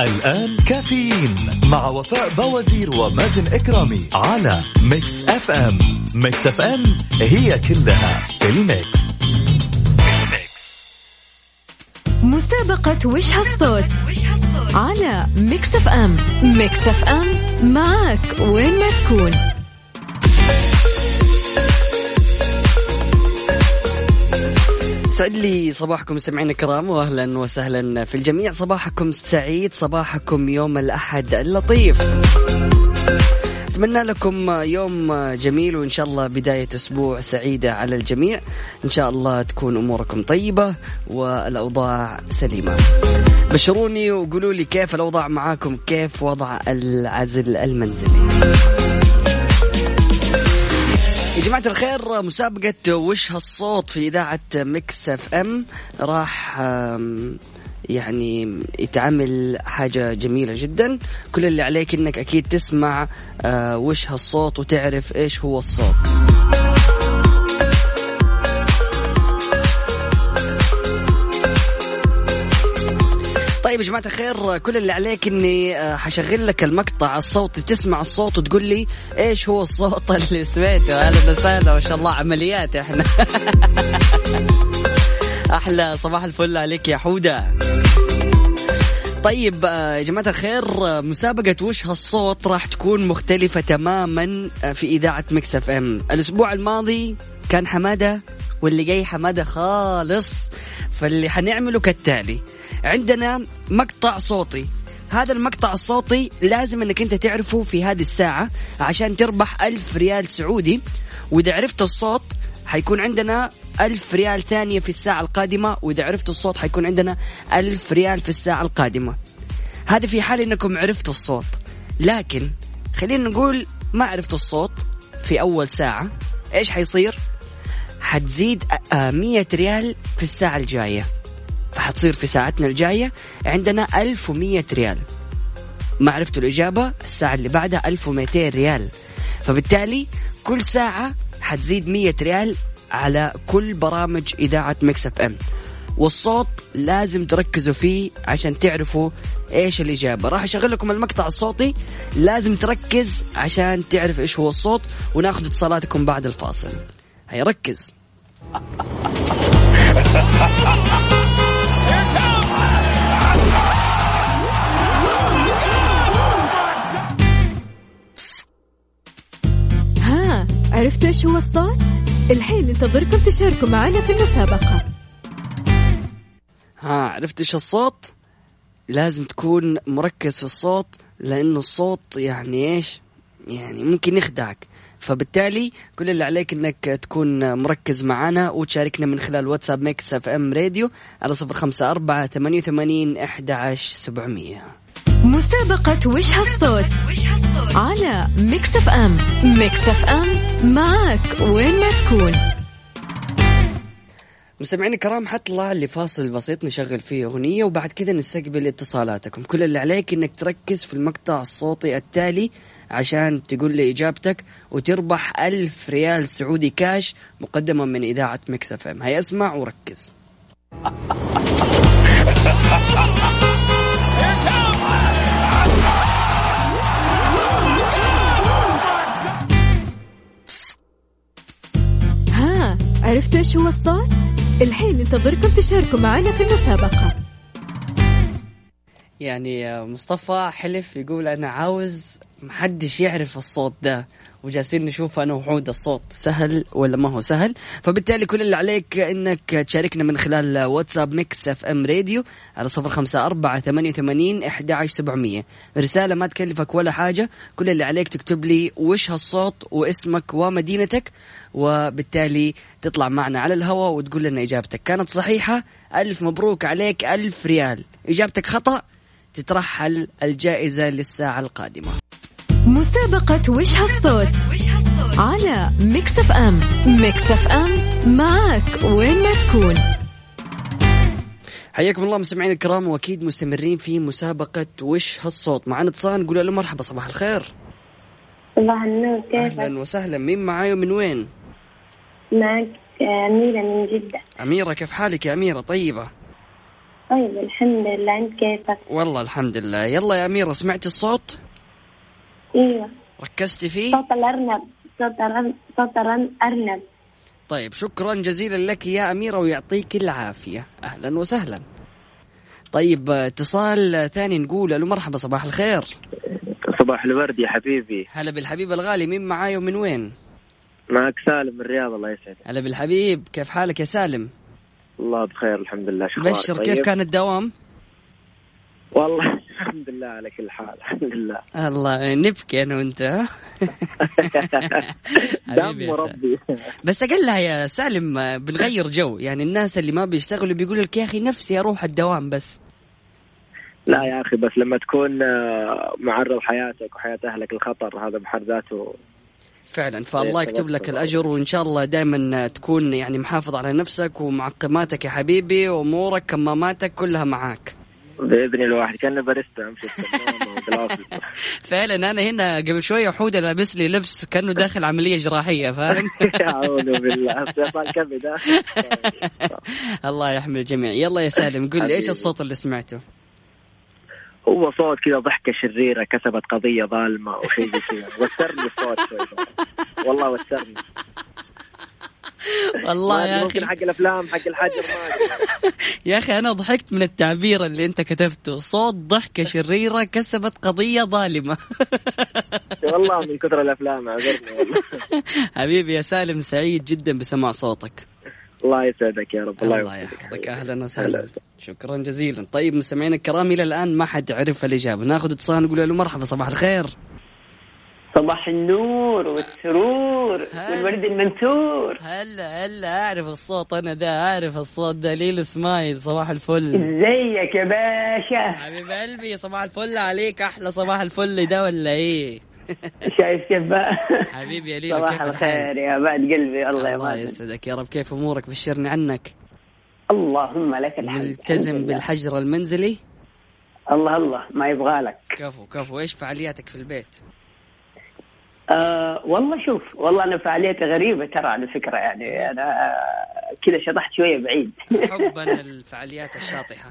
الآن كافيين مع وفاء بوازير ومازن إكرامي على Mix FM. Mix FM هي كلها في ال mix. مسابقة وش هالصوت على Mix FM. Mix FM معك وين ما تكون. سعد لي صباحكم مستمعينا الكرام واهلا وسهلا في الجميع. صباحكم سعيد صباحكم يوم الأحد اللطيف. أتمنى لكم يوم جميل وإن شاء الله بداية أسبوع سعيدة على الجميع. إن شاء الله تكون أموركم طيبة والأوضاع سليمة. بشروني وقولوا لي كيف الأوضاع معاكم كيف وضع العزل المنزلي. يا جماعة الخير مسابقة وش هالصوت في إذاعة Mix FM راح يعني يتعمل حاجة جميلة جدا. كل اللي عليك إنك أكيد تسمع آه، وش هالصوت وتعرف إيش هو الصوت. طيب يا جماعة الخير كل اللي عليك إني آه، حشغل لك المقطع الصوتي تسمع الصوت وتقول لي إيش هو الصوت اللي سمعته؟ أهلا وسهلا ما شاء الله عمليات إحنا. أحلى صباح الفل عليك يا حودة. طيب آه، يا جماعة الخير آه، مسابقة وش هالصوت راح تكون مختلفة تماما في إذاعة Mix FM. الأسبوع الماضي كان حمادة واللي جاي حمادة خالص فاللي حنعمله كالتالي. عندنا مقطع صوتي. هذا المقطع الصوتي لازم إنك أنت تعرفه في هذه الساعة عشان تربح ألف ريال سعودي. وإذا عرفت الصوت حيكون عندنا ألف ريال ثانية في الساعة القادمة وإذا عرفت الصوت حيكون عندنا ألف ريال في الساعة القادمة. هذا في حال إنكم عرفتوا الصوت. لكن خلينا نقول ما عرفتوا الصوت في أول ساعة إيش حيصير؟ حتزيد مية ريال في الساعة الجاية. فحتصير في ساعتنا الجاية عندنا 1100 ريال. ما عرفتوا الإجابة؟ الساعة اللي بعدها 1200 ريال. فبالتالي كل ساعة حتزيد 100 ريال على كل برامج إذاعة Mix FM. والصوت لازم تركزوا فيه عشان تعرفوا إيش الإجابة. راح أشغل لكم المقطع الصوتي. لازم تركز عشان تعرف إيش هو الصوت وناخذ اتصالاتكم بعد الفاصل. هيا ركز. ها عرفت إيش هو الصوت؟ الحين ننتظركم تشاركوا معنا في المسابقة ها عرفت إيش الصوت؟ لازم تكون مركز في الصوت لأنه الصوت يعني إيش؟ يعني ممكن يخدعك فبالتالي كل اللي عليك إنك تكون مركز معنا وتشاركنا من خلال واتساب Mix FM Radio على صفر خمسة أربعة ثمانية وثمانين أحد عشر سبعمية. مسابقة وش هالصوت؟ على Mix FM. Mix FM معك وين ما تكون. مستمعينا الكرام حطلع لفاصل بسيط نشغل فيه أغنية وبعد كذا نستقبل اتصالاتكم. كل اللي عليك إنك تركز في المقطع الصوتي التالي عشان تقول لي إجابتك وتربح ألف ريال سعودي كاش مقدمة من إذاعة Mix FM. هيا اسمع وركز. ها عرفت إيش هو الصوت؟ الحين ننتظركم تشاركوا معنا في المسابقة. يعني مصطفى حلف يقول أنا عاوز محدش يعرف الصوت ده وجالسين نشوف أنا وحود الصوت سهل ولا ما هو سهل. فبالتالي كل اللي عليك إنك تشاركنا من خلال واتساب Mix FM Radio على صفر خمسة أربعة ثمانية وثمانين عشر سبعمية. رسالة ما تكلفك ولا حاجة كل اللي عليك تكتب لي وش هالصوت واسمك ومدينتك وبالتالي تطلع معنا على الهواء وتقول لنا إجابتك. كانت صحيحة؟ ألف مبروك عليك ألف ريال. إجابتك خطأ؟ تترحل الجائزة للساعة القادمة. مسابقة وش هالصوت؟ على Mix FM. Mix FM معك وين ما تكون. حياكم الله مستمعين الكرام واكيد مستمرين في مسابقة وش هالصوت. معنا اتصال نقول له مرحبا صباح الخير. صباح النور كيفك؟ أهلا وسهلا. مين معاي ومن وين؟ معك أميرة من جدة. أميرة كيف حالك يا أميرة؟ طيبة؟ طيب الحمد لله. أنت كيفك؟ والله الحمد لله. يلا يا أميرة سمعتي الصوت؟ إيوه. ركزتي فيه؟ صوت الأرنب. صوت الارنب صوت الارنب طيب شكرا جزيلا لك يا أميرة ويعطيك العافية. أهلا وسهلا. طيب اتصال ثاني نقول ألو مرحبا صباح الخير. صباح الورد يا حبيبي. هلا بالحبيب الغالي مين معاي ومن وين؟ معك سالم من الرياض الله يسعدك. هلا بالحبيب كيف حالك يا سالم؟ الله بخير الحمد لله شكرا بشر كيف كان الدوام؟ والله الحمد لله على كل حال. الحمد لله. الله نبكي أنا وأنت؟ حبيبي دم. ربي بس أقلها يا سالم بنغير جو. يعني الناس اللي ما بيشتغلوا بيقولوا لك يا أخي نفسي أروح الدوام بس. لا يا أخي بس لما تكون آه، معرض حياتك وحياة أهلك الخطر هذا بحد ذاته. فعلا. فالله إيه، يكتب لك الأجر وإن شاء الله دائما تكون يعني محافظ على نفسك ومعقماتك يا حبيبي وأمورك كماماتك كلها معاك. بإذن الواحد. كان باريستا أمشي. فعلا أنا هنا قبل شوية حوده لابس لي لبس كأنه داخل عملية جراحية فاهم؟ أعوذ بالله. كبد ها؟ الله يحمي الجميع. يلا يا سالم قل لي إيش. الصوت اللي سمعته؟ هو صوت كذا ضحكة شريرة كسبت قضية ظالمة وشيء زي كذا. وترني الصوت شوي. والله وترني. والله يا ممكن أخي. حق الأفلام حق الحجر. يا أخي أنا ضحكت من التعبير اللي أنت كتبته. صوت ضحكة شريرة كسبت قضية ظالمة. والله من كثر الأفلام أعذرني والله. حبيبي يا سالم سعيد جدا بسماع صوتك. الله يسعدك يا رب الله, الله. يحفظك. أهلا وسهلا. شكرا جزيلا. طيب مستمعينا الكرام إلى الآن ما حد عرف الاجابه ناخذ اتصال نقول له مرحبا صباح الخير. صباح النور والسرور. والورد المنثور. هلا هلا. أعرف الصوت أنا ده أعرف الصوت ده ليل إسماعيل صباح الفل. إزيك يا باشا؟ حبيب قلبي صباح الفل عليك. أحلى صباح الفل ده ولا إيه؟ شايف كيف؟ بقى حبيبي يا ليلو صباح؟ الخير يا بعد قلبي الله الله يمازن يسعدك يا رب. كيف أمورك؟ بشرني عنك. اللهم لك الحمد ملتزم. بالحجر المنزلي؟ الله الله ما يبغى لك كفو كفو. إيش فعالياتك في البيت؟ آه والله شوف والله أنا فعاليتي غريبة ترى على فكرة يعني أنا كذا شطحت شوية بعيد. حبا الفعاليات الشاطحة.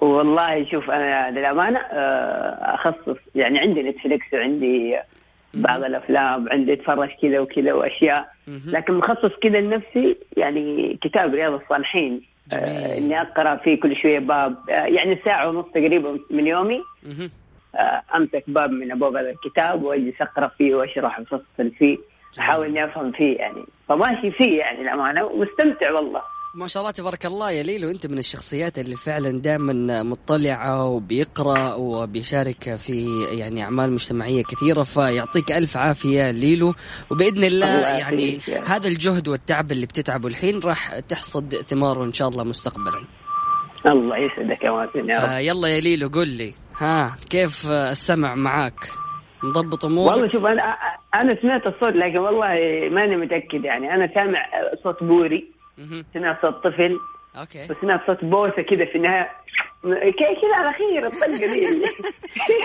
والله شوف أنا للأمانة آه، أخصص يعني عندي نتفليكس وعندي بعض الأفلام عندي أتفرج كذا وكذا وأشياء. لكن مخصص كذا لنفسي يعني كتاب رياض الصالحين. آه إني أقرأ فيه كل شوية باب آه يعني ساعة ونص تقريبا من يومي. أمسك باب من أبواب هذا الكتاب وأجلس أقرأ فيه وأشرح وأفصل فيه أحاول إني أفهم فيه يعني. فماشي فيه يعني الأمانة ومستمتع والله. ما شاء الله تبارك الله يا ليلو انت من الشخصيات اللي فعلا دائما مطلعة وبيقرأ وبيشارك في يعني أعمال مجتمعية كثيرة فيعطيك ألف عافية ليلو وبإذن الله الله يعني. هذا الجهد والتعب اللي بتتعبه الحين راح تحصد ثماره إن شاء الله مستقبلا. الله يسعدك يا مازن رب. فيلا يا ليلو قل لي. ها كيف السمع معاك؟ مضبط أمورك؟ والله شوف أنا أنا سمعت الصوت لكن والله ماني متأكد يعني. أنا سامع صوت بوري. سمعت صوت طفل okay. وسمعت صوت بوسة كذا في النهاية. كذا على خير الطلقة دي.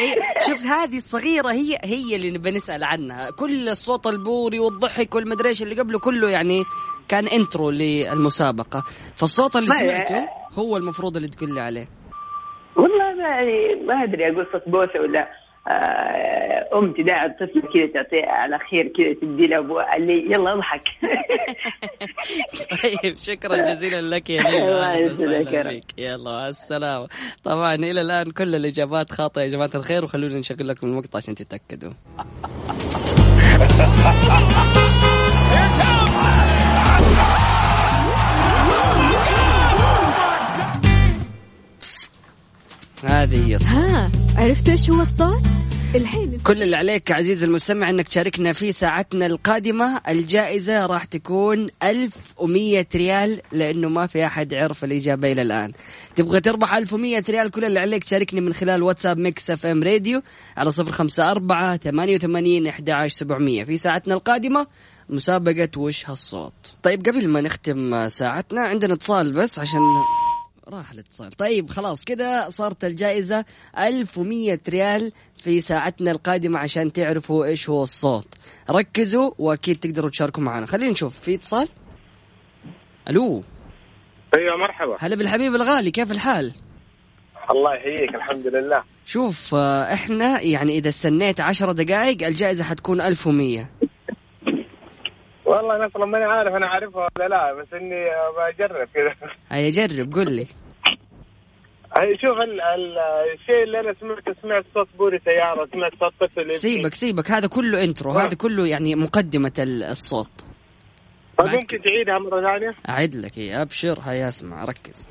شوف هذه الصغيرة هي هي اللي نبي نسأل عنها. كل الصوت البوري والضحك والمدري إيش اللي قبله كله يعني كان intro للمسابقة. فالصوت اللي سمعته هو المفروض اللي تقول لي عليه. والله يعني ما أدري أقول صوت بوسة ولا آه، ام تداعي الطفل كذا تعطيه على خير كذا تدي له أبوه اللي يلا أضحك طيب شكرا جزيلا لك يا. بك. يلا مع السلامة طبعا إلى الآن كل الإجابات خاطئة يا جماعة الخير وخلونا نشغل لكم المقطع عشان تتأكدوا هذه هي الصوت. ها عرفت إيش هو الصوت؟ الحين كل اللي عليك عزيزي المستمع إنك تشاركنا في ساعتنا القادمة الجائزة راح تكون 1100 ريال لأنه ما في أحد عرف الإجابة إلى الآن تبغى تربح 1100 ريال كل اللي عليك تشاركني من خلال واتساب Mix FM Radio على 054 88 11 700 في ساعتنا القادمة مسابقة وش هالصوت طيب قبل ما نختم ساعتنا عندنا اتصال بس عشان راح الاتصال. طيب خلاص كده صارت الجائزة 1100 ريال في ساعتنا القادمة عشان تعرفوا إيش هو الصوت. ركزوا وأكيد تقدروا تشاركوا معنا. خلينا نشوف. في اتصال؟ ألو؟ أيوه مرحبا. هلا بالحبيب الغالي كيف الحال؟ الله يحييك الحمد لله. شوف آه، إحنا يعني إذا استنيت عشرة دقائق الجائزة حتكون 1100 والله أنا أصلا ماني عارف أنا عارفها ولا لا بس إني بجرب كذا هيا جرب قل لي. هي شوف ال ال الشيء اللي أنا سمعته سمعت صوت بوري سيارة سمعت صوت طفل. سيبك سيبك. هذا كله intro آه. هذا كله يعني مقدمة ال- الصوت. طيب ممكن تعيدها مرة ثانية؟ أعد لك إيه أبشر. هيا أسمع ركز.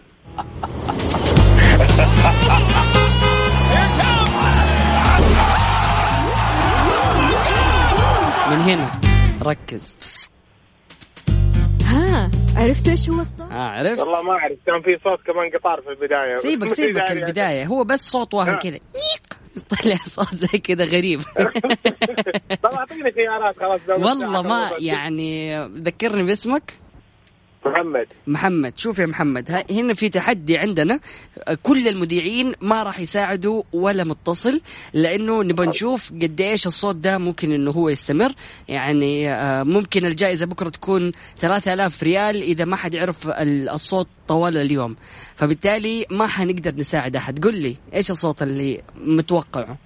من هنا ركز. ها عرفت إيش هو الصوت؟ ها عرفت؟ والله ما أعرف كان في صوت كمان قطار في البداية. سيبك سيبك يعني- البداية هو بس صوت واحد آه. كذا طلع صوت زي كذا غريب. طب أعطيني خيارات خلاص والله ما يعني ذكرني باسمك. محمد. محمد شوف يا محمد هنا في تحدي عندنا. كل المذيعين ما راح يساعدوا ولا متصل لأنه نبغى نشوف قد إيش الصوت ده ممكن إنه هو يستمر. يعني آه، ممكن الجائزة بكرة تكون 3000 ريال إذا ما حد يعرف ال- الصوت طوال اليوم. فبالتالي ما حنقدر نساعد أحد. قل لي إيش الصوت اللي متوقعه؟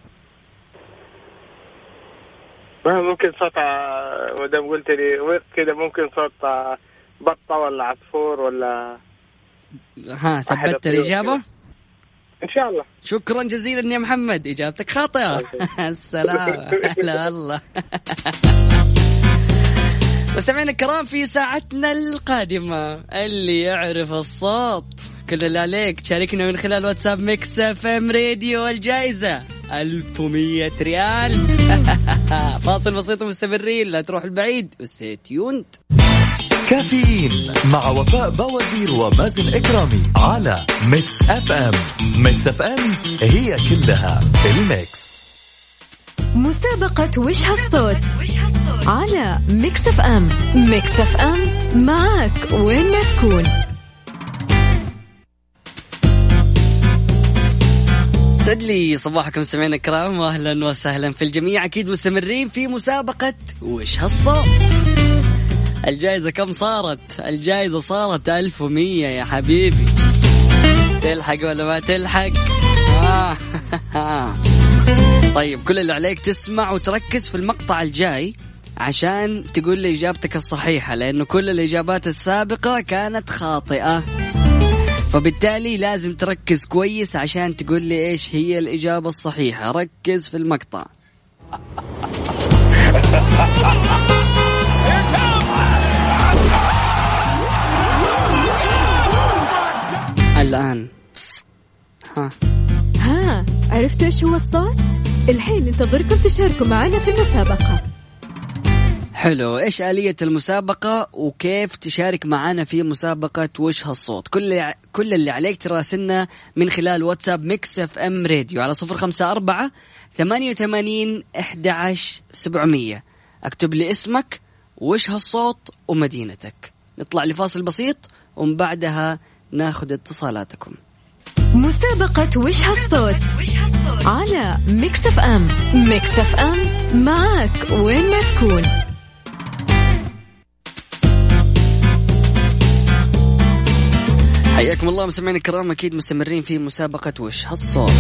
ممكن صوت آه، ما دام قلت لي كذا ممكن صوت آه، بطة ولا عصفور ولا ها ثبتت الإجابة. إن شاء الله. شكرا جزيلا يا محمد إجابتك خاطئة. السلام. هلا والله مستمعينا الكرام في ساعتنا القادمة اللي يعرف الصوت. كل اللي عليك تشاركنا من خلال واتساب Mix FM Radio الجائزة. 1100 ريال. فاصل بسيط ومستمرين لا تروح البعيد. و stay tuned كافيين مع وفاء بوازير ومازن إكرامي على Mix FM. Mix FM هي كلها ال mix. مسابقة وش هالصوت على Mix FM. Mix FM معك وين ما تكون. يسعد لي صباحكم سمعنا الكرام واهلا وسهلا في الجميع. أكيد مستمرين في مسابقة وش هالصوت. الجائزة كم صارت؟ الجائزة صارت 1100 يا حبيبي تلحق ولا ما تلحق؟ طيب كل اللي عليك تسمع وتركز في المقطع الجاي عشان تقول لي إجابتك الصحيحة لأنه كل الإجابات السابقة كانت خاطئة فبالتالي لازم تركز كويس عشان تقول لي إيش هي الإجابة الصحيحة ركز في المقطع الآن. ها. ها عرفت إيش هو الصوت؟ الحين ننتظركم تشاركوا معنا في المسابقة. حلو. إيش آلية المسابقة وكيف تشارك معنا في مسابقة وش هالصوت؟ كل كل اللي عليك تراسلنا من خلال واتساب Mix FM Radio على صفر خمسة أربعة ثمانية وثمانين أحد سبعمية. اكتب لي اسمك وش هالصوت ومدينتك. نطلع لفاصل بسيط ومن بعدها ناخذ اتصالاتكم. مسابقة وش هالصوت؟ على Mix FM. Mix FM معك وين ما تكون. حياكم الله مستمعينا الكرام أكيد مستمرين في مسابقة وش هالصوت.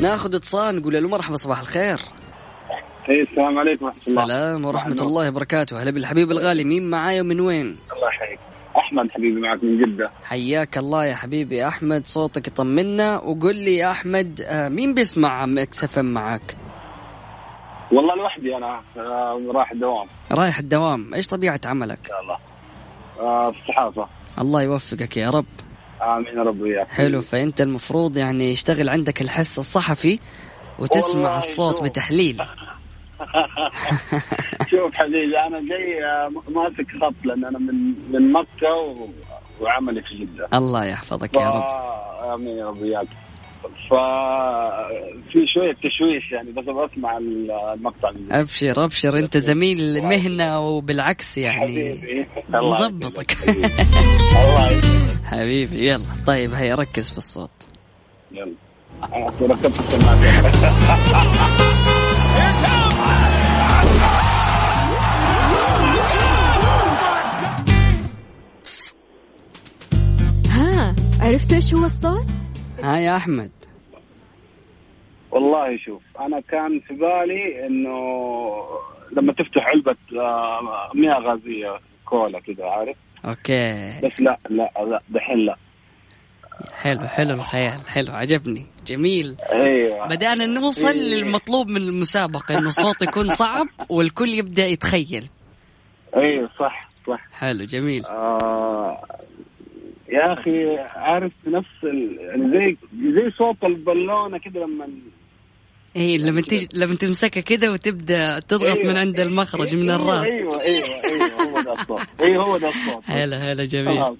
ناخذ اتصال نقول له مرحبا صباح الخير. اي السلام عليكم ورحمة الله. السلام ورحمة الله وبركاته. هلا بالحبيب الغالي مين معاي ومن وين؟ الله يحييك. أحمد حبيبي معك من جدة. حياك الله يا حبيبي أحمد صوتك يطمنا. وقل لي يا أحمد آه، مين بيسمع Mix FM معاك؟ والله لوحدي أنا آه، رايح الدوام. رايح الدوام. إيش طبيعة عملك؟ إن شاء الله. آه، في الصحافة. الله يوفقك يا رب. آمين يا رب وياك. حلو فأنت المفروض يعني يشتغل عندك الحس الصحفي وتسمع الصوت. بتحليل. شوف حبيبي أنا جاي آه، ماسك خط لأن أنا من من مكة و... وعملي في جدة. الله يحفظك يا رب. آمين يا رب وياك ففي شوية تشويش يعني بس أبغى أسمع المقطع. أبشر أبشر. أنت زميل مهنة وبالعكس يعني. يسلمك حبيبي. يلا. طيب هيا ركز في الصوت. يلا. ركبت السماعه عرفت إيش هو الصوت؟ ها يا أحمد. والله شوف أنا كان في بالي إنه لما تفتح علبة آه، مياه غازية كولا كذا عارف؟ أوكي. بس لا لا لا دحين لا. حلو حلو الخيال حلو عجبني جميل. أيوه. بدأنا نوصل إيه. للمطلوب من المسابقة إنه الصوت يكون صعب والكل يبدأ يتخيل. أيوه صح صح. حلو جميل. آه يا أخي عارف نفس ال... يعني زي زي صوت البالونة كده لما اي لما تيجي لما تمسكها كده وتبدأ تضغط أيوة. من عند المخرج من أيوة، الراس أيوه أيوه أيوه هو ده الصوت أيوه هو ده الصوت هلا هلا جميل خلاص.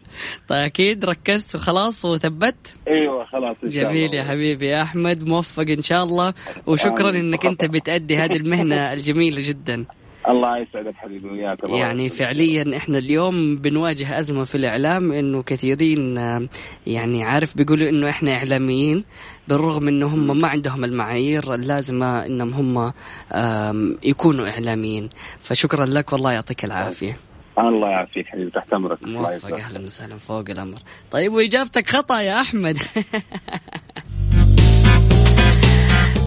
طيب أكيد ركزت وخلاص وثبت أيوه خلاص إن شاء جميل الله. يا حبيبي يا أحمد موفق إن شاء الله وشكرا. إنك أنت بتأدي هذه المهنة الجميلة جدا الله يسعدك حبيبي وياك الله. يعني. فعليا إحنا اليوم بنواجه أزمة في الإعلام إنه كثيرين آه، يعني عارف بيقولوا إنه إحنا إعلاميين بالرغم إنه هم ما عندهم المعايير اللازمة إنهم هم يكونوا إعلاميين. فشكرا لك والله يعطيك العافية. الله يعافيك حبيبي تحت أمرك. الله موفق. أهلا وسهلا فوق الأمر. طيب وإجابتك خطأ يا أحمد.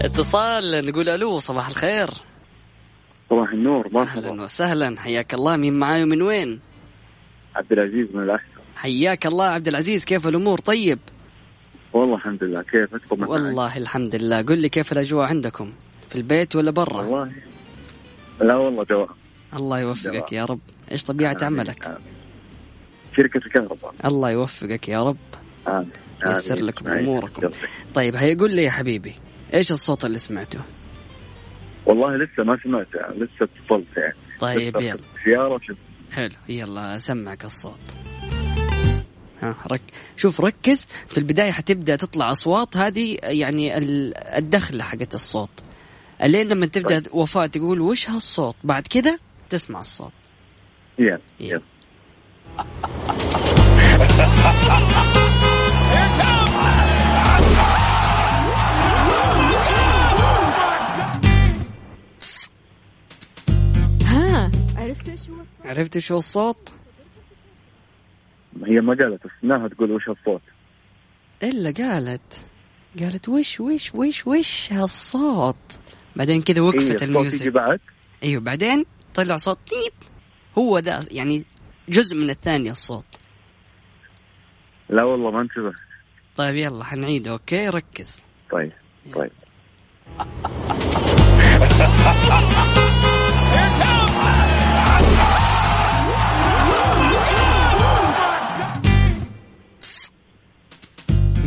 اتصال نقول ألو صباح الخير. صباح النور أهلا مرحبا وسهلا. حياك الله. مين معاي ومن وين؟ عبد العزيز من الاحسن حياك الله. عبد العزيز كيف الأمور؟ طيب. والله الحمد لله. كيفك طمنا والله الحمد لله. قل لي كيف الأجواء عندكم؟ في البيت ولا برا؟ والله. لا والله جواب الله يوفقك يا رب. إيش طبيعة عملك؟ شركة الكهرباء. الله يوفقك يا رب. آمين. ييسر آمين. لكم آمين. أموركم. طيب هيا قل لي يا حبيبي إيش الصوت اللي سمعته؟ والله لسه ما سمعت يعني لسه اتصلت يعني. طيب يلا. سيارة حلو يلا أسمعك الصوت. ها رك... شوف ركز. في البداية حتبدأ تطلع أصوات هذه يعني ال- الدخلة حقت الصوت. الين لما تبدأ وفاء تقول وش هالصوت؟ بعد كده تسمع الصوت. يلا. يلا. عرفت إيش هو الصوت؟ عرفت شو الصوت؟ هي ما قالت بس إنها تقول وش الصوت. إلا قالت قالت وش وش وش وش هالصوت؟ بعدين كذا وقفت إيه، ال music. بعد؟ أيوه بعدين طلع صوت تيت هو ده يعني جزء من الثانية الصوت. لا والله ما انتبه. طيب يلا حنعيده okay ركز. طيب طيب.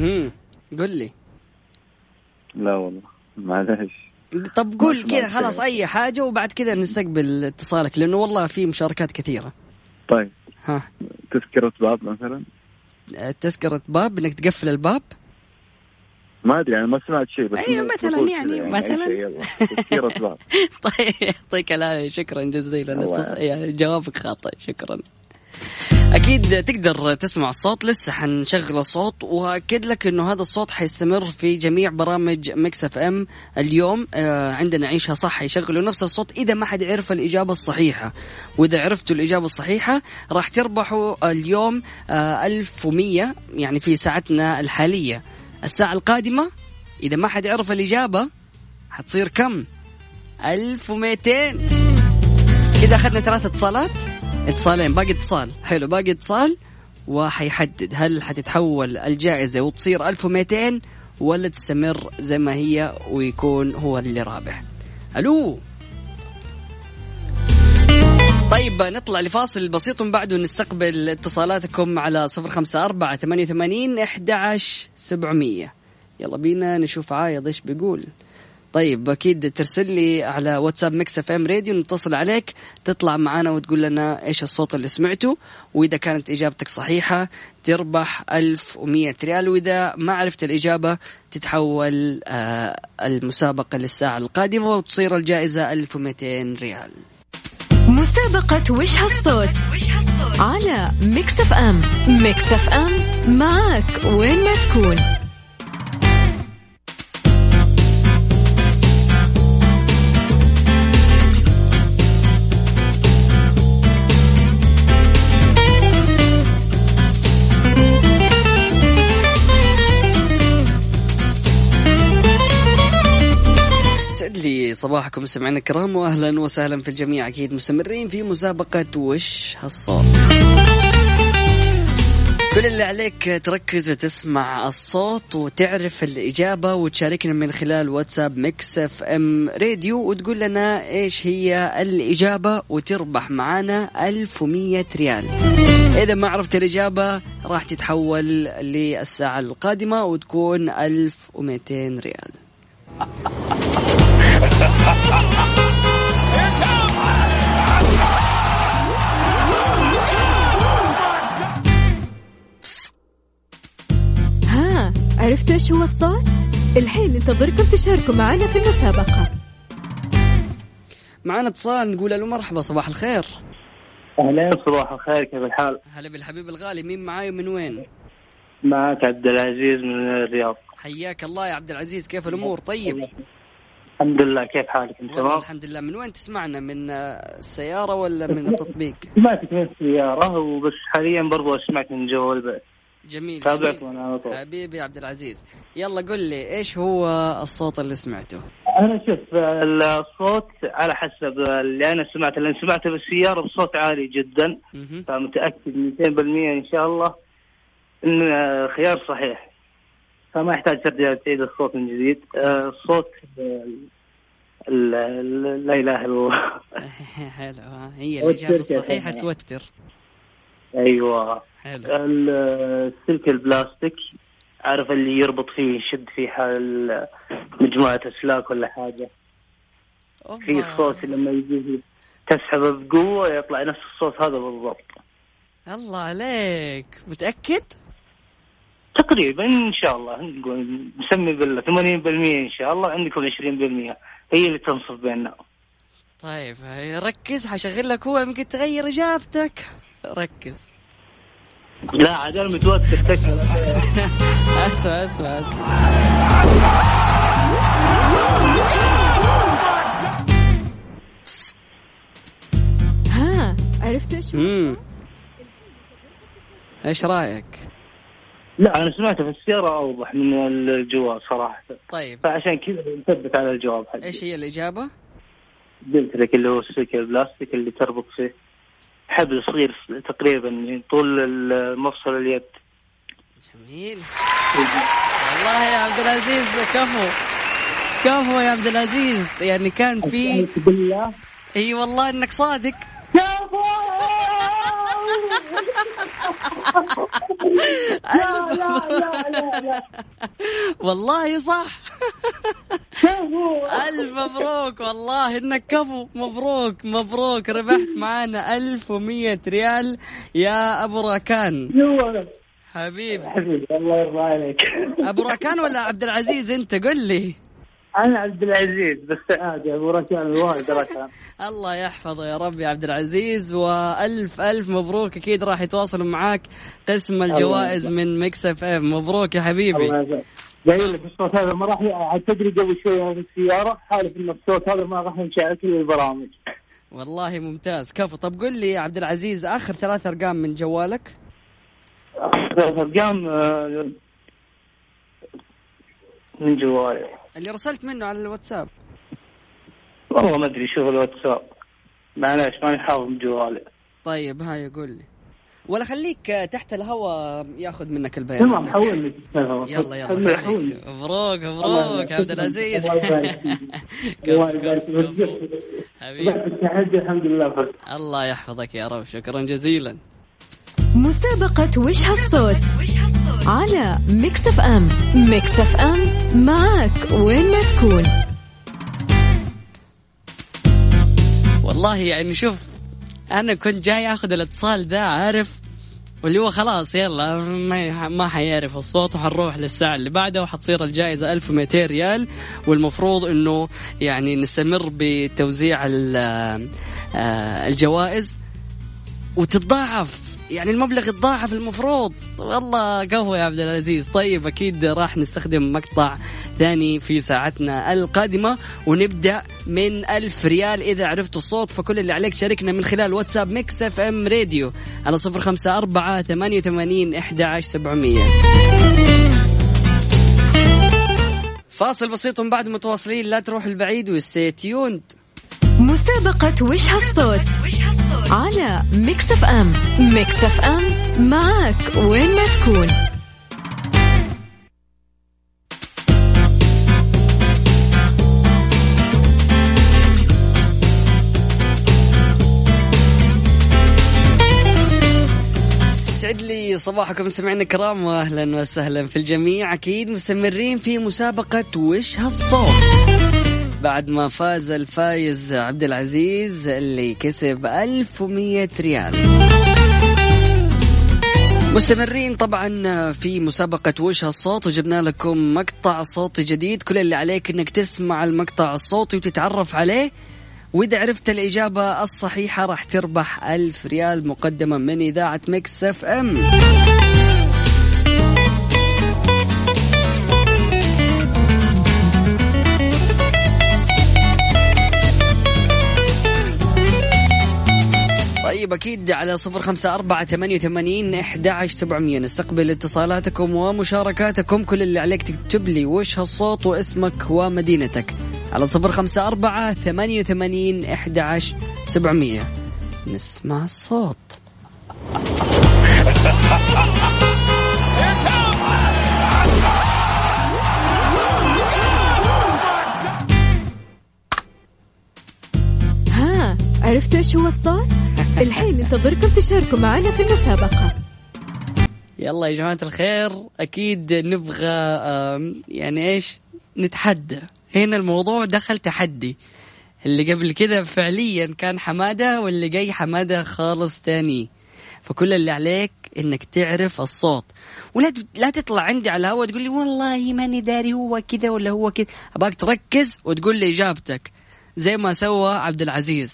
امم قل لي لا والله معلش طب قول كذا خلاص. أي حاجة وبعد كذا نستقبل اتصالك لأنه والله في مشاركات كثيرة. طيب. ها. تذكرة باب مثلا؟ تذكرة باب إنك تقفل الباب؟ ما أدري أنا ما سمعت شيء بس إنه مثلاً يعني، أي مثلاً. تسكيرة باب. طيب يعطيك العافية شكرا جزيلا يعني جوابك خاطئ شكرا. أكيد تقدر تسمع الصوت لسه حنشغل الصوت وأكد لك إنه هذا الصوت حيستمر في جميع برامج Mix FM اليوم آه عندنا عيشها صح يشغلوا نفس الصوت إذا ما حد عرف الإجابة الصحيحة. وإذا عرفتوا الإجابة الصحيحة راح تربحوا اليوم آه 1100 يعني في ساعتنا الحالية. الساعة القادمة إذا ما حد عرف الإجابة حتصير كم؟ 1200 كذا أخذنا ثلاث اتصالات. اتصالين باقي اتصال. حلو باقي اتصال وحيحدد هل حتتحول الجائزة وتصير 1200 ولا تستمر زي ما هي ويكون هو اللي رابح. ألو؟ طيب نطلع لفاصل بسيط ومن بعده نستقبل اتصالاتكم على صفر خمسة أربعة ثمانية وثمانين أحد سبعمية. يلا بينا نشوف عايض إيش بيقول. طيب أكيد ترسل لي على واتساب Mix FM Radio نتصل عليك تطلع معنا وتقول لنا إيش الصوت اللي سمعته وإذا كانت إجابتك صحيحة تربح 1100 ريال وإذا ما عرفت الإجابة تتحول آه المسابقة للساعة القادمة وتصير الجائزة 1200 ريال. مسابقة وش هالصوت؟ على Mix FM. Mix FM معك وين ما تكون. صباحكم مستمعينا الكرام واهلا وسهلا في الجميع. أكيد مستمرين في مسابقة وش هالصوت كل اللي عليك تركز وتسمع الصوت وتعرف الإجابة وتشاركنا من خلال واتساب Mix FM Radio وتقول لنا إيش هي الإجابة وتربح معانا 1100 ريال. إذا ما عرفت الإجابة راح تتحول للساعة القادمة وتكون 1200 ريال. ها عرفتوا إيش هو الصوت؟ الحين ننتظركم تشاركوا معنا في المسابقة معنا اتصال نقول له مرحبا صباح الخير أهلين صباح الخير كيف الحال؟ هلا بالحبيب الغالي مين معاي ومن وين؟ معك عبد العزيز من الرياض حياك الله يا عبد العزيز كيف الأمور طيب؟ الحمد لله كيف حالك أنت والله تمام؟ الحمد لله من وين تسمعنا من آه، السيارة ولا من التطبيق؟ سمعتك من السيارة وبس حاليا برضو اسمعك من جوا البيت جميل تابعك جميل. وأنا على طول حبيبي عبد العزيز يلا قل لي إيش هو الصوت اللي سمعته؟ أنا شوف الصوت على حسب اللي أنا سمعته اللي سمعته بالسيارة بصوت عالي جدا مهم. فمتأكد 200% إن شاء الله إن خيار صحيح فما يحتاج ترجع تعيد الصوت من جديد. آه، الصوت آه، لا إله إلا الله. حلو هي الصحيحة يعني؟ توتر. أيوه. حلو. ال- السلك البلاستيك عارف اللي يربط فيه يشد فيه حال مجموعة أسلاك ولا حاجة. في. الصوت لما يجي تسحبه بقوة يطلع نفس الصوت هذا بالضبط. الله عليك. متأكد؟ تقريبا إن شاء الله نقول نسمي بالله 80% إن شاء الله عندكم 20% هي اللي تنصف بيننا. طيب ركز حشغل لك هو يمكن تغير إجابتك. ركز. لا عاد أنا متوتر اسمع اسمع اسمع ها عرفتوا إيش؟ إيش رأيك؟ لا أنا سمعته في السيارة أوضح من الجوال صراحة. طيب. فعشان كذا نثبت على الجواب حقي. إيش هي الإجابة؟ قلت لك اللي هو السلك البلاستيك اللي تربط فيه. حبل صغير تقريبا طول مفصل اليد. جميل. والله يا عبد العزيز كفو كفو يا عبد العزيز؟ يعني كان في بالله إي والله إنك صادق. لا لا لا لا لا. والله صح. ألف مبروك والله إنك كفو. مبروك مبروك. ربحت معانا 1100 ريال يا أبو راكان. حبيبي حبيبي الله يرضى عليك. أبو راكان ولا عبد العزيز أنت؟ قل لي. أنا عبد العزيز بس عادي أبو ركان الوالد ركان. الله يحفظه يا رب يا عبد العزيز وألف ألف مبروك أكيد راح يتواصلوا معاك قسم الجوائز من Mix FM. مبروك يا حبيبي. قايل لك الصوت هذا ما راح تدري قبل شوي في السيارة حالف إن الصوت هذا ما راح يمشي على كل البرامج. والله ممتاز. كفو طب قل لي يا عبد العزيز آخر ثلاث أرقام من جوالك؟ ثلاث أرقام آه، من جوالي. اللي رسلت منه على الواتساب. والله ما أدري شوف الواتساب. معليش ماني حافظ من جوالي. طيب هاي قول لي. ولا خليك تحت الهواء ياخذ منك البيانات. تمام حولني يلا يلا خليك. مبروك مبروك عبد العزيز. الله يبارك فيك. حبيبي. الحمد لله. الله يحفظك يا رب شكرا جزيلا. مسابقة وش هالصوت؟ على Mix FM Mix FM معك وين ما تكون. والله يعني شوف أنا كنت جاي أخذ الاتصال ذا عارف؟ واللي هو خلاص يلا ما ما حيعرف الصوت وحنروح للساعة اللي بعدها وحتصير الجائزة 1200 ريال. والمفروض إنه يعني نستمر بتوزيع آه، الجوائز وتتضاعف. يعني المبلغ يتضاعف المفروض. والله قهوة يا عبد العزيز. طيب أكيد راح نستخدم مقطع ثاني في ساعتنا القادمة ونبدأ من ألف ريال. إذا عرفت الصوت فكل اللي عليك شاركنا من خلال واتساب Mix FM Radio على صفر خمسة أربعة ثمانية وثمانين إحدى عشر سبعمية. فاصل بسيط بعد متواصلين. لا تروح البعيد و stay tuned مسابقة وش هالصوت؟ على Mix FM. Mix FM معك وين ما تكون. يسعد لي صباحكم سمعنا الكرام واهلا وسهلا في الجميع. أكيد مستمرين في مسابقة وش هالصوت؟ بعد ما فاز الفايز عبد العزيز اللي كسب 1100 ريال. مستمرين طبعا في مسابقة وش هالصوت وجبنا لكم مقطع صوتي جديد. كل اللي عليك إنك تسمع المقطع الصوتي وتتعرف عليه. وإذا عرفت الإجابة الصحيحة راح تربح ألف ريال مقدمة من إذاعة Mix FM. طيب أكيد على صفر خمسة أربعة ثمانية وثمانين أحد عشر سبعمية. نستقبل اتصالاتكم ومشاركاتكم. كل اللي عليك تكتب لي وش هالصوت واسمك ومدينتك. على صفر خمسة أربعة ثمانية وثمانين أحد عشر سبعمية. نسمع الصوت. ها عرفتوا إيش هو الصوت؟ الحين ننتظركم تشاركوا معنا في المسابقة. يلا يا جماعة الخير أكيد نبغى يعني إيش؟ نتحدى. هنا الموضوع دخل تحدي. اللي قبل كذا فعليا كان حمادة واللي جاي حمادة خالص تاني. فكل اللي عليك إنك تعرف الصوت. ولا لا تطلع عندي على الهواء تقول لي والله ماني داري هو كذا ولا هو كذا. أبغاك تركز وتقول لي إجابتك. زي ما سوى عبد العزيز.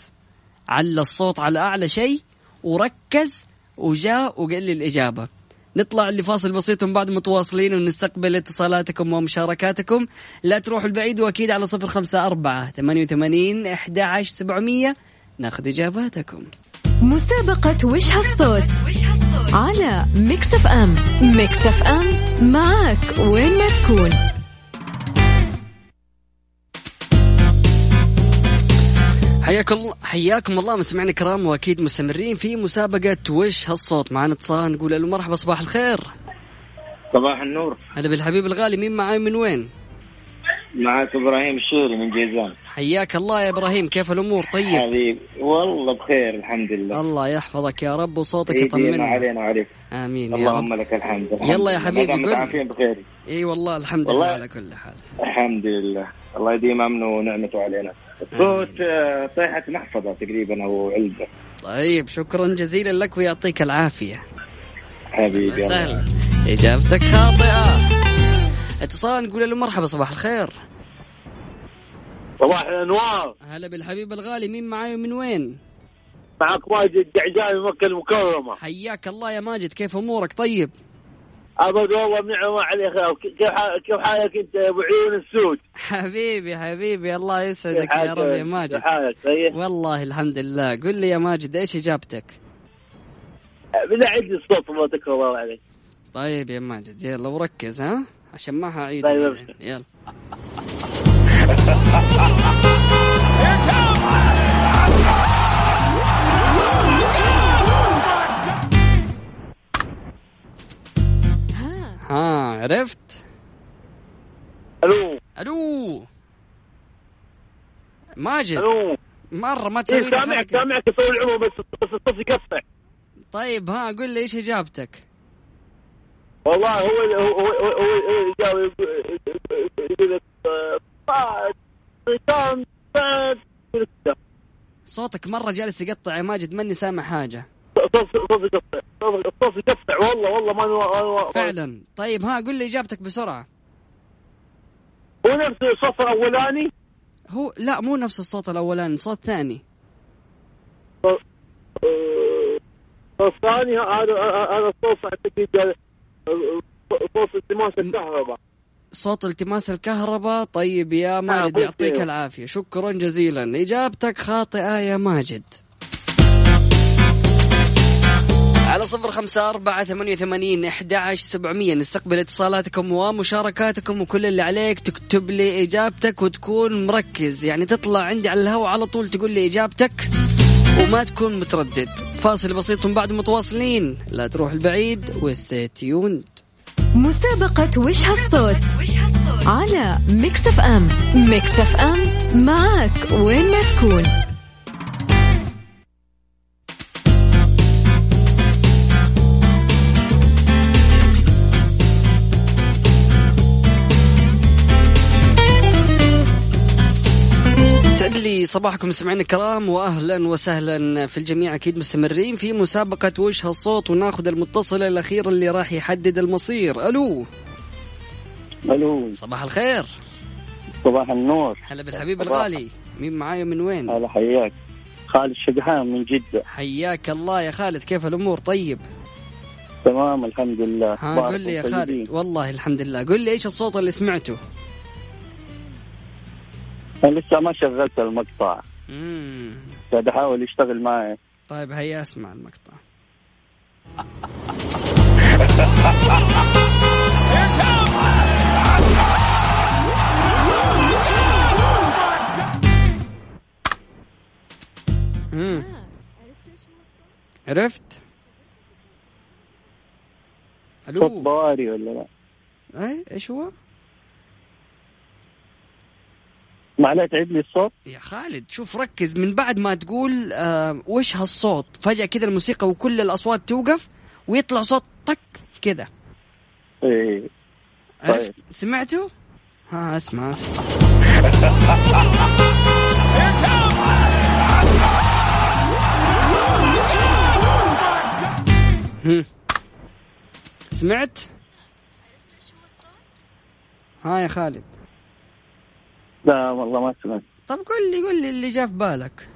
على الصوت على أعلى شيء وركز وجاء وقال لي الإجابة. نطلع لفاصل بسيط ومن بعد متواصلين ونستقبل اتصالاتكم ومشاركاتكم. لا تروحوا البعيد وأكيد على صفر خمسة أربعة ثمانية وثمانين أحد عشر سبعمية. ناخذ إجاباتكم. مسابقة وش هالصوت؟ على Mix FM. Mix FM معك وين ما تكون. حياكم الله حياكم الله. مستمعينا الكرام وأكيد مستمرين في مسابقة وش هالصوت؟ معنا اتصال نقول له مرحبا صباح الخير. صباح النور. هلا بالحبيب الغالي مين معاي؟ من وين؟ معك إبراهيم الشيري من جيزان. حياك الله يا إبراهيم كيف الأمور؟ طيب؟ حبيب والله بخير الحمد لله. الله يحفظك يا رب وصوتك يطمنا علينا وعليك آمين يا اللهم رب لك الحمد الحمد يلا يا. حبيبي. متعافين بخير. إي والله الحمد والله. لله على كل حال. الحمد لله. الله يديم امنه ونعمته علينا. الصوت آه، صيحة محفظة تقريبا أو علبة. طيب شكرا جزيلا لك ويعطيك العافية. حبيبي الله. سهل إجابتك خاطئة. اتصال نقول له مرحبا صباح الخير. صباح الأنوار. هلا بالحبيب الغالي مين معاي ومن وين؟ معك ماجد دعجاني من مكة المكرمة. حياك الله يا ماجد كيف أمورك؟ طيب؟ ابد والله بنعمه عليك كيف حالك أنت يا أبو عيون السود؟ حبيبي حبيبي الله يسعدك يا؟ رب يا ماجد حالك طيب؟ والله الحمد لله قل لي يا ماجد إيش إجابتك؟ بالله عندي الصوت تكرم الله عليك طيب يا ماجد يلا وركز ها عشان ما هعيد طيب،. يلا عرفت؟ ألو ألو ماجد ألو مرة ما تسوي إيه سامعك. سامعك أسوي العمر بس بس الصوت يقطع طيب ها قل لي إيش إجابتك؟ والله هو هو هو هو هو يقول لك آه، صوتك مرة جالس يقطع يا ماجد ماني سامع حاجة صوت صوت يقطع الصوت يقطع والله والله ما ما- فعلا. طيب ها قل لي إجابتك بسرعة. هو نفس الصف الأولاني؟ هو لا مو نفس الصوت الأولاني صوت ثاني. آه، الثاني هذا هذا الصوت أعتقد آه، صوت التماس الكهرباء. صوت التماس الكهرباء. طيب يا ماجد قلت يعطيك. العافية. شكرا جزيلا. إجابتك خاطئة يا ماجد. على صفر خمسة أربعة ثمانية وثمانين أحد عشر سبعمية. نستقبل اتصالاتكم ومشاركاتكم وكل اللي عليك تكتب لي إجابتك وتكون مركز. يعني تطلع عندي على الهواء على طول تقول لي إجابتك وما تكون متردد. فاصل بسيط من بعد متواصلين. لا تروح البعيد و stay tuned مسابقة وش هالصوت؟ على Mix FM. Mix FM معك وين ما تكون. صباحكم مستمعينا الكرام واهلا وسهلا في الجميع أكيد مستمرين في مسابقة وش هالصوت وناخذ المتصل الأخير اللي راح يحدد المصير. ألو. ألو. صباح الخير. صباح النور. هلا بالحبيب صباح. الغالي. مين معايا من وين؟ هلا حياك. خالد شقحان من جدة. حياك الله يا خالد كيف الأمور؟ طيب. تمام الحمد لله. ها قل لي يا خالد. والله الحمد لله. قل لي إيش الصوت اللي سمعته؟ أنا لسه ما شغلت المقطع امم قاعد أحاول يشتغل معي طيب هيا اسمع المقطع مم. عرفت؟ صوت ألو ضواري ولا لا اي إيش هو؟ معلش تعيد لي الصوت يا خالد شوف ركز من بعد ما تقول آه وش هالصوت فجأة كذا الموسيقى وكل الأصوات توقف ويطلع صوت طق كذا إيه عرفت طيب. سمعته؟ ها اسمع اسمع. سمعت؟ ها يا خالد لا والله ما سمعت. طب قل لي قل لي اللي جاء في بالك.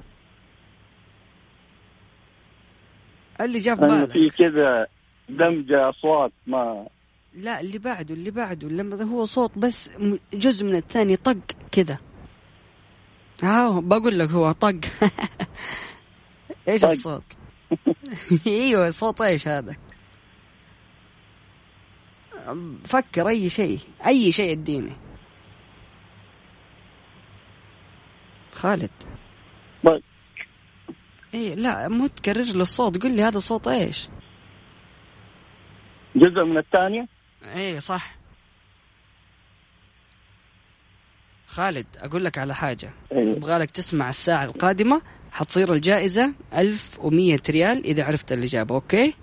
اللي جاء في بالك. في كذا دمج أصوات ما لا اللي بعده اللي بعده لما هو صوت بس جزء من الثاني طق كذا. ها بقول لك هو طق. إيش. الصوت؟ إيوه صوت إيش هذا؟ فكر أي شيء. أي شيء اديني خالد. طيب. اي لا مو تكرر لي الصوت. قل لي هذا صوت إيش؟ جزء من الثانية؟ إيه صح. خالد أقول لك على حاجة. أيوة. أبغى لك تسمع الساعة القادمة. حتصير الجائزة 1100 ريال إذا عرفت الإجابة أوكي؟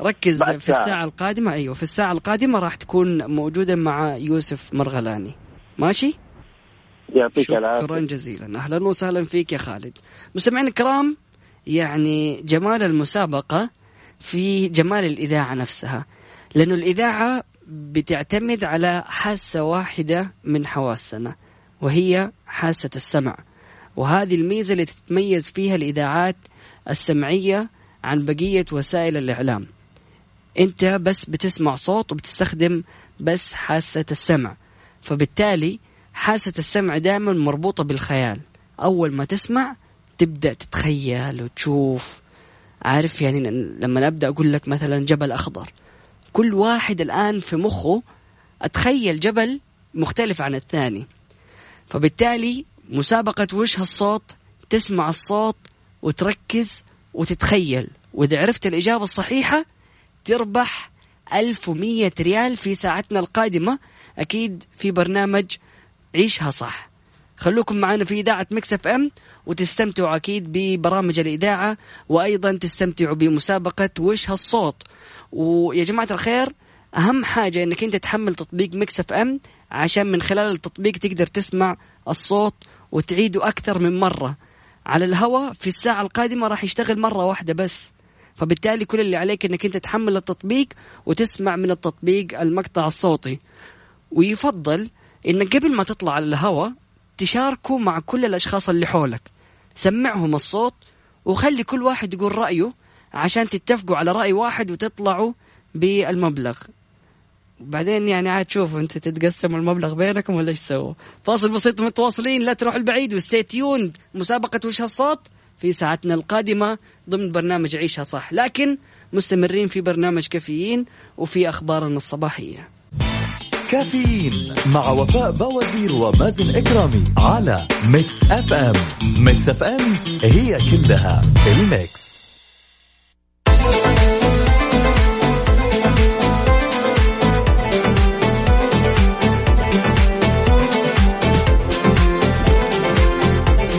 ركز في ساعة. الساعة القادمة. أيوه في الساعة القادمة راح تكون موجودة مع يوسف مرغلاني. ماشي؟ يعطيك شكرا العافية. جزيلا. أهلا وسهلا فيك يا خالد. مستمعينا الكرام يعني جمال المسابقة في جمال الإذاعة نفسها لأنه الإذاعة بتعتمد على حاسة واحدة من حواسنا وهي حاسة السمع. وهذه الميزة اللي تتميز فيها الإذاعات السمعية عن بقية وسائل الإعلام. أنت بس بتسمع صوت وبتستخدم بس حاسة السمع. فبالتالي حاسة السمع دائما مربوطة بالخيال. أول ما تسمع تبدأ تتخيل وتشوف. عارف يعني لما أبدأ أقول لك مثلا جبل أخضر. كل واحد الآن في مخه أتخيل جبل مختلف عن الثاني. فبالتالي مسابقة وش هالصوت تسمع الصوت وتركز وتتخيل. وإذا عرفت الإجابة الصحيحة تربح 1100 ريال في ساعتنا القادمة. أكيد في برنامج عيشها صح. خلوكم معنا في إذاعة Mix FM وتستمتعوا أكيد ببرامج الإذاعة وأيضا تستمتعوا بمسابقة وش هالصوت. ويا جماعة الخير أهم حاجة أنك أنت تحمل تطبيق Mix FM عشان من خلال التطبيق تقدر تسمع الصوت وتعيده أكثر من مرة. على الهواء في الساعة القادمة راح يشتغل مرة واحدة بس. فبالتالي كل اللي عليك إنك أنت تحمل التطبيق وتسمع من التطبيق المقطع الصوتي. ويفضل انك قبل ما تطلع على الهواء تشاركه مع كل الأشخاص اللي حولك. سمعهم الصوت وخلي كل واحد يقول رأيه عشان تتفقوا على رأي واحد وتطلعوا بالمبلغ. بعدين يعني عاد شوفوا أنت تتقسموا المبلغ بينكم ولا إيش تسووا. فاصل بسيط متواصلين لا تروح البعيد و stay tuned مسابقة وش هالصوت؟ في ساعتنا القادمة ضمن برنامج عيشها صح. لكن مستمرين في برنامج كافيين وفي أخبارنا الصباحية. كافيين مع وفاء بوازير ومازن إكرامي على Mix FM. Mix FM هي كلها ال Mix.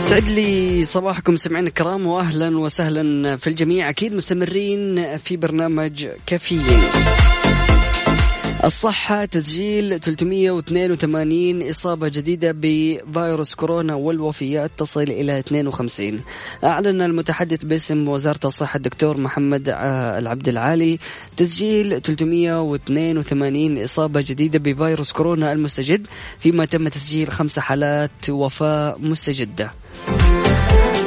يسعد لي صباحكم سمعنا الكرام واهلا وسهلا في الجميع. أكيد مستمرين في برنامج كافيين. الصحة تسجيل 382 إصابة جديدة بفيروس كورونا والوفيات تصل إلى 52 أعلن المتحدث باسم وزارة الصحة الدكتور محمد آه، العبد العالي تسجيل 382 إصابة جديدة بفيروس كورونا المستجد فيما تم تسجيل خمس حالات وفاة مستجدة.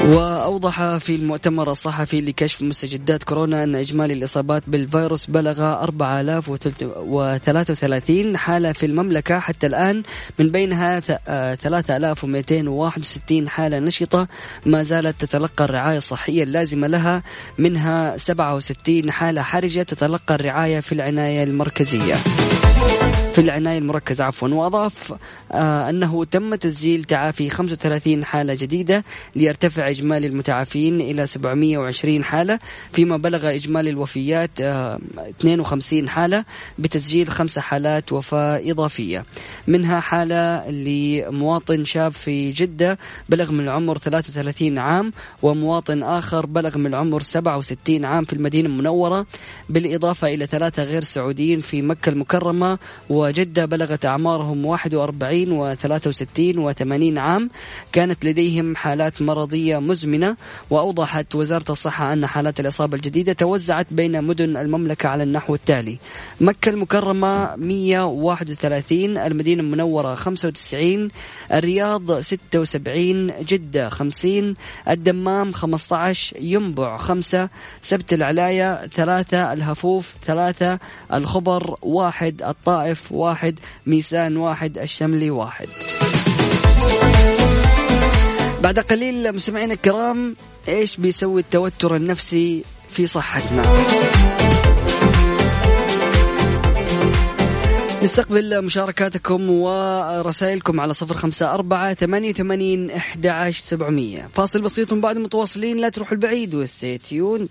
وأوضح في المؤتمر الصحفي لكشف مستجدات كورونا أن إجمالي الإصابات بالفيروس بلغ 4033 حالة في المملكة. حتى الآن من بينها 3261 حالة نشطة. ما زالت تتلقى الرعاية الصحية اللازمة لها. منها 67 حالة حرجة تتلقى الرعاية في العناية المركزية. في العناية المركزة عفوا وأضاف آه أنه تم تسجيل تعافي 35 حالة جديدة ليرتفع إجمالي المتعافين إلى 720 حالة فيما بلغ إجمالي الوفيات آه 52 حالة بتسجيل خمس حالات وفاة إضافية. منها حالة لمواطن شاب في جدة بلغ من العمر 33 عام ومواطن آخر بلغ من العمر 67 عام في المدينة المنورة بالإضافة إلى ثلاثة غير سعوديين في مكة المكرمة وجدة بلغت أعمارهم 41 و63 و80 عام. كانت لديهم حالات مرضية مزمنة وأوضحت وزارة الصحة أن حالات الإصابة الجديدة توزعت بين مدن المملكة على النحو التالي. مكة المكرمة 131 المدينة المنورة 95 الرياض 76 جدة 50 الدمام 15 ينبع 5 سبت العلاية 3 الهفوف 3 الخبر 1 الطائف واحد ميسان واحد الشملي واحد. بعد قليل مستمعينا الكرام إيش بيسوي التوتر النفسي في صحتنا؟ نستقبل مشاركاتكم ورسائلكم على صفر خمسة أربعة ثمانية وثمانين أحد سبعمية. فاصل بسيط بعد متواصلين لا تروحوا البعيد وستيوند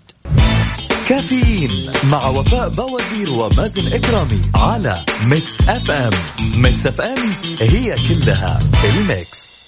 كافيين مع وفاء بوازير ومازن إكرامي على ميكس أف أم. ميكس أف أم هي كلها الميكس.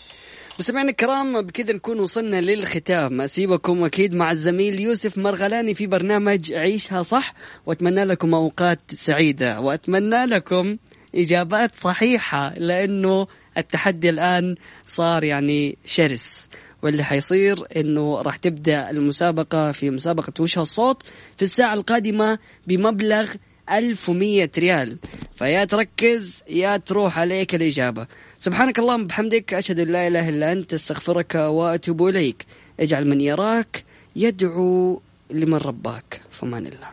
مستمعينا الكرام بكذا نكون وصلنا للختام. أسيبكم أكيد مع الزميل يوسف مرغلاني في برنامج عيشها صح. وأتمنى لكم أوقات سعيدة. وأتمنى لكم إجابات صحيحة لأنه التحدي الآن صار يعني شرس. واللي حيصير إنه راح تبدأ المسابقة في مسابقة وش الصوت في الساعة القادمة بمبلغ 1100 ريال. فيا تركز يا تروح عليك الإجابة. سبحانك اللهم وبحمدك أشهد أن لا إله إلا أنت أستغفرك وأتوب إليك. اجعل من يراك يدعو لمن رباك. فمان الله.